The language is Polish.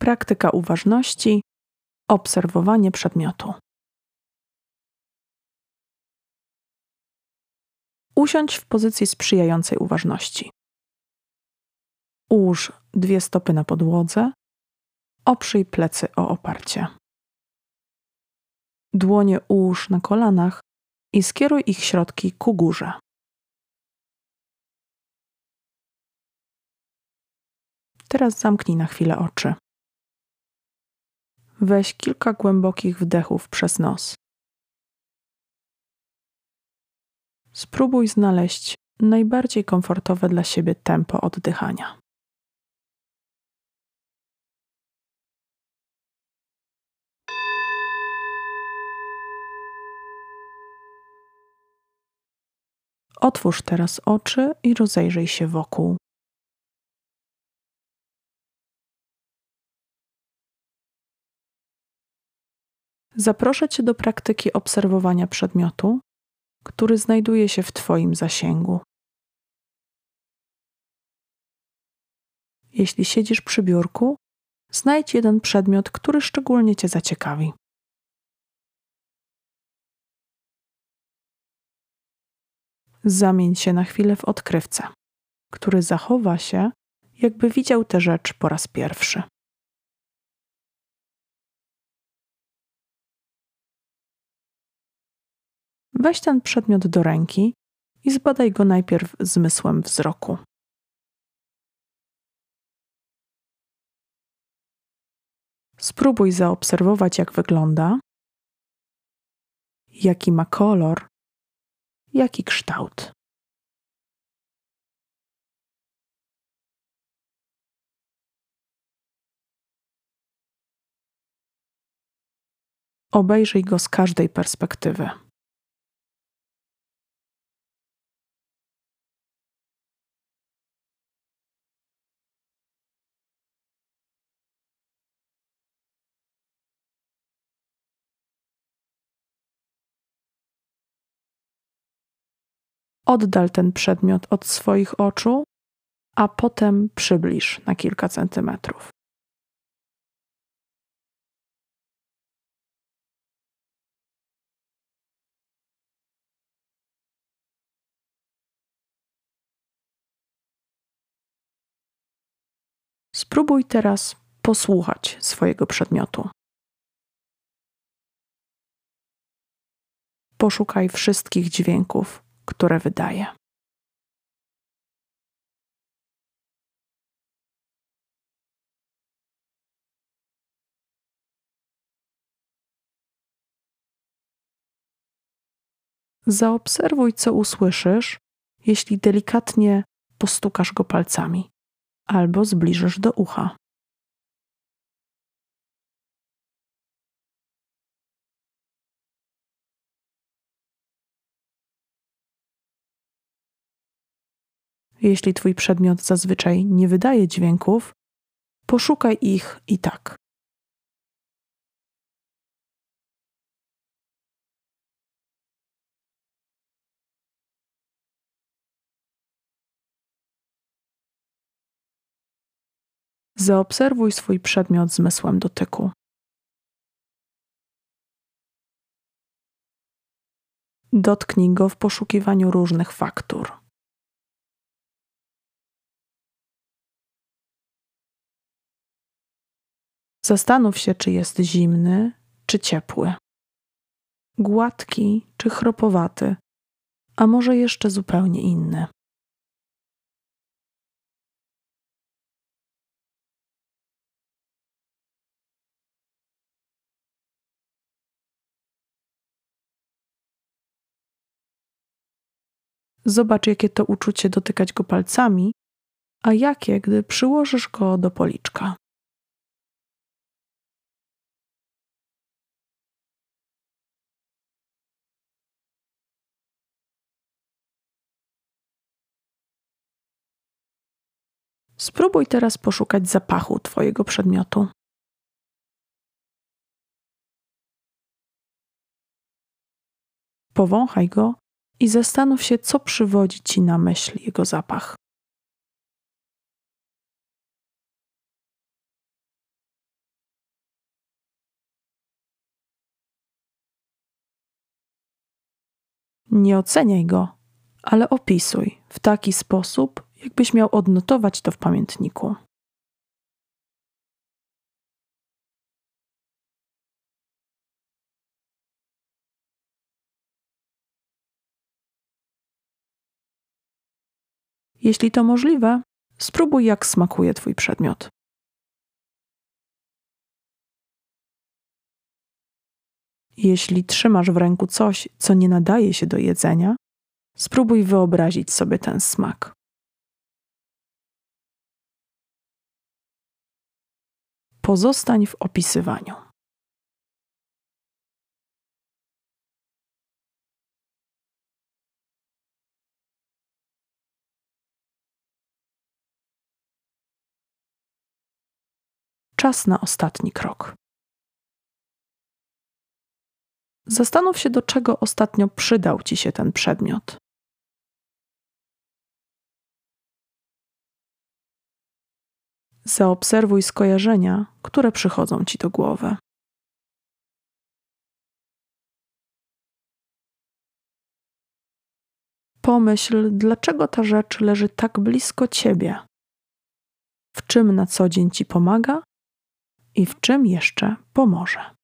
Praktyka uważności, obserwowanie przedmiotu. Usiądź w pozycji sprzyjającej uważności. Ułóż dwie stopy na podłodze, oprzyj plecy o oparcie. Dłonie ułóż na kolanach i skieruj ich środki ku górze. Teraz zamknij na chwilę oczy. Weź kilka głębokich wdechów przez nos. Spróbuj znaleźć najbardziej komfortowe dla siebie tempo oddychania. Otwórz teraz oczy i rozejrzyj się wokół. Zaproszę Cię do praktyki obserwowania przedmiotu, który znajduje się w Twoim zasięgu. Jeśli siedzisz przy biurku, znajdź jeden przedmiot, który szczególnie Cię zaciekawi. Zamień się na chwilę w odkrywcę, który zachowa się, jakby widział tę rzecz po raz pierwszy. Weź ten przedmiot do ręki i zbadaj go najpierw zmysłem wzroku. Spróbuj zaobserwować, jak wygląda, jaki ma kolor, jaki kształt. Obejrzyj go z każdej perspektywy. Oddal ten przedmiot od swoich oczu, a potem przybliż na kilka centymetrów. Spróbuj teraz posłuchać swojego przedmiotu. Poszukaj wszystkich dźwięków, które wydaje. Zaobserwuj, co usłyszysz, jeśli delikatnie postukasz go palcami albo zbliżysz do ucha. Jeśli Twój przedmiot zazwyczaj nie wydaje dźwięków, poszukaj ich i tak. Zaobserwuj swój przedmiot zmysłem dotyku. Dotknij go w poszukiwaniu różnych faktur. Zastanów się, czy jest zimny, czy ciepły, gładki, czy chropowaty, a może jeszcze zupełnie inny. Zobacz, jakie to uczucie dotykać go palcami, a jakie, gdy przyłożysz go do policzka. Spróbuj teraz poszukać zapachu Twojego przedmiotu. Powąchaj go i zastanów się, co przywodzi Ci na myśl jego zapach. Nie oceniaj go, ale opisuj w taki sposób, jakbyś miał odnotować to w pamiętniku. Jeśli to możliwe, spróbuj, jak smakuje Twój przedmiot. Jeśli trzymasz w ręku coś, co nie nadaje się do jedzenia, spróbuj wyobrazić sobie ten smak. Pozostań w opisywaniu. Czas na ostatni krok. Zastanów się, do czego ostatnio przydał ci się ten przedmiot. Zaobserwuj skojarzenia, które przychodzą ci do głowy. Pomyśl, dlaczego ta rzecz leży tak blisko ciebie. W czym na co dzień ci pomaga i w czym jeszcze pomoże.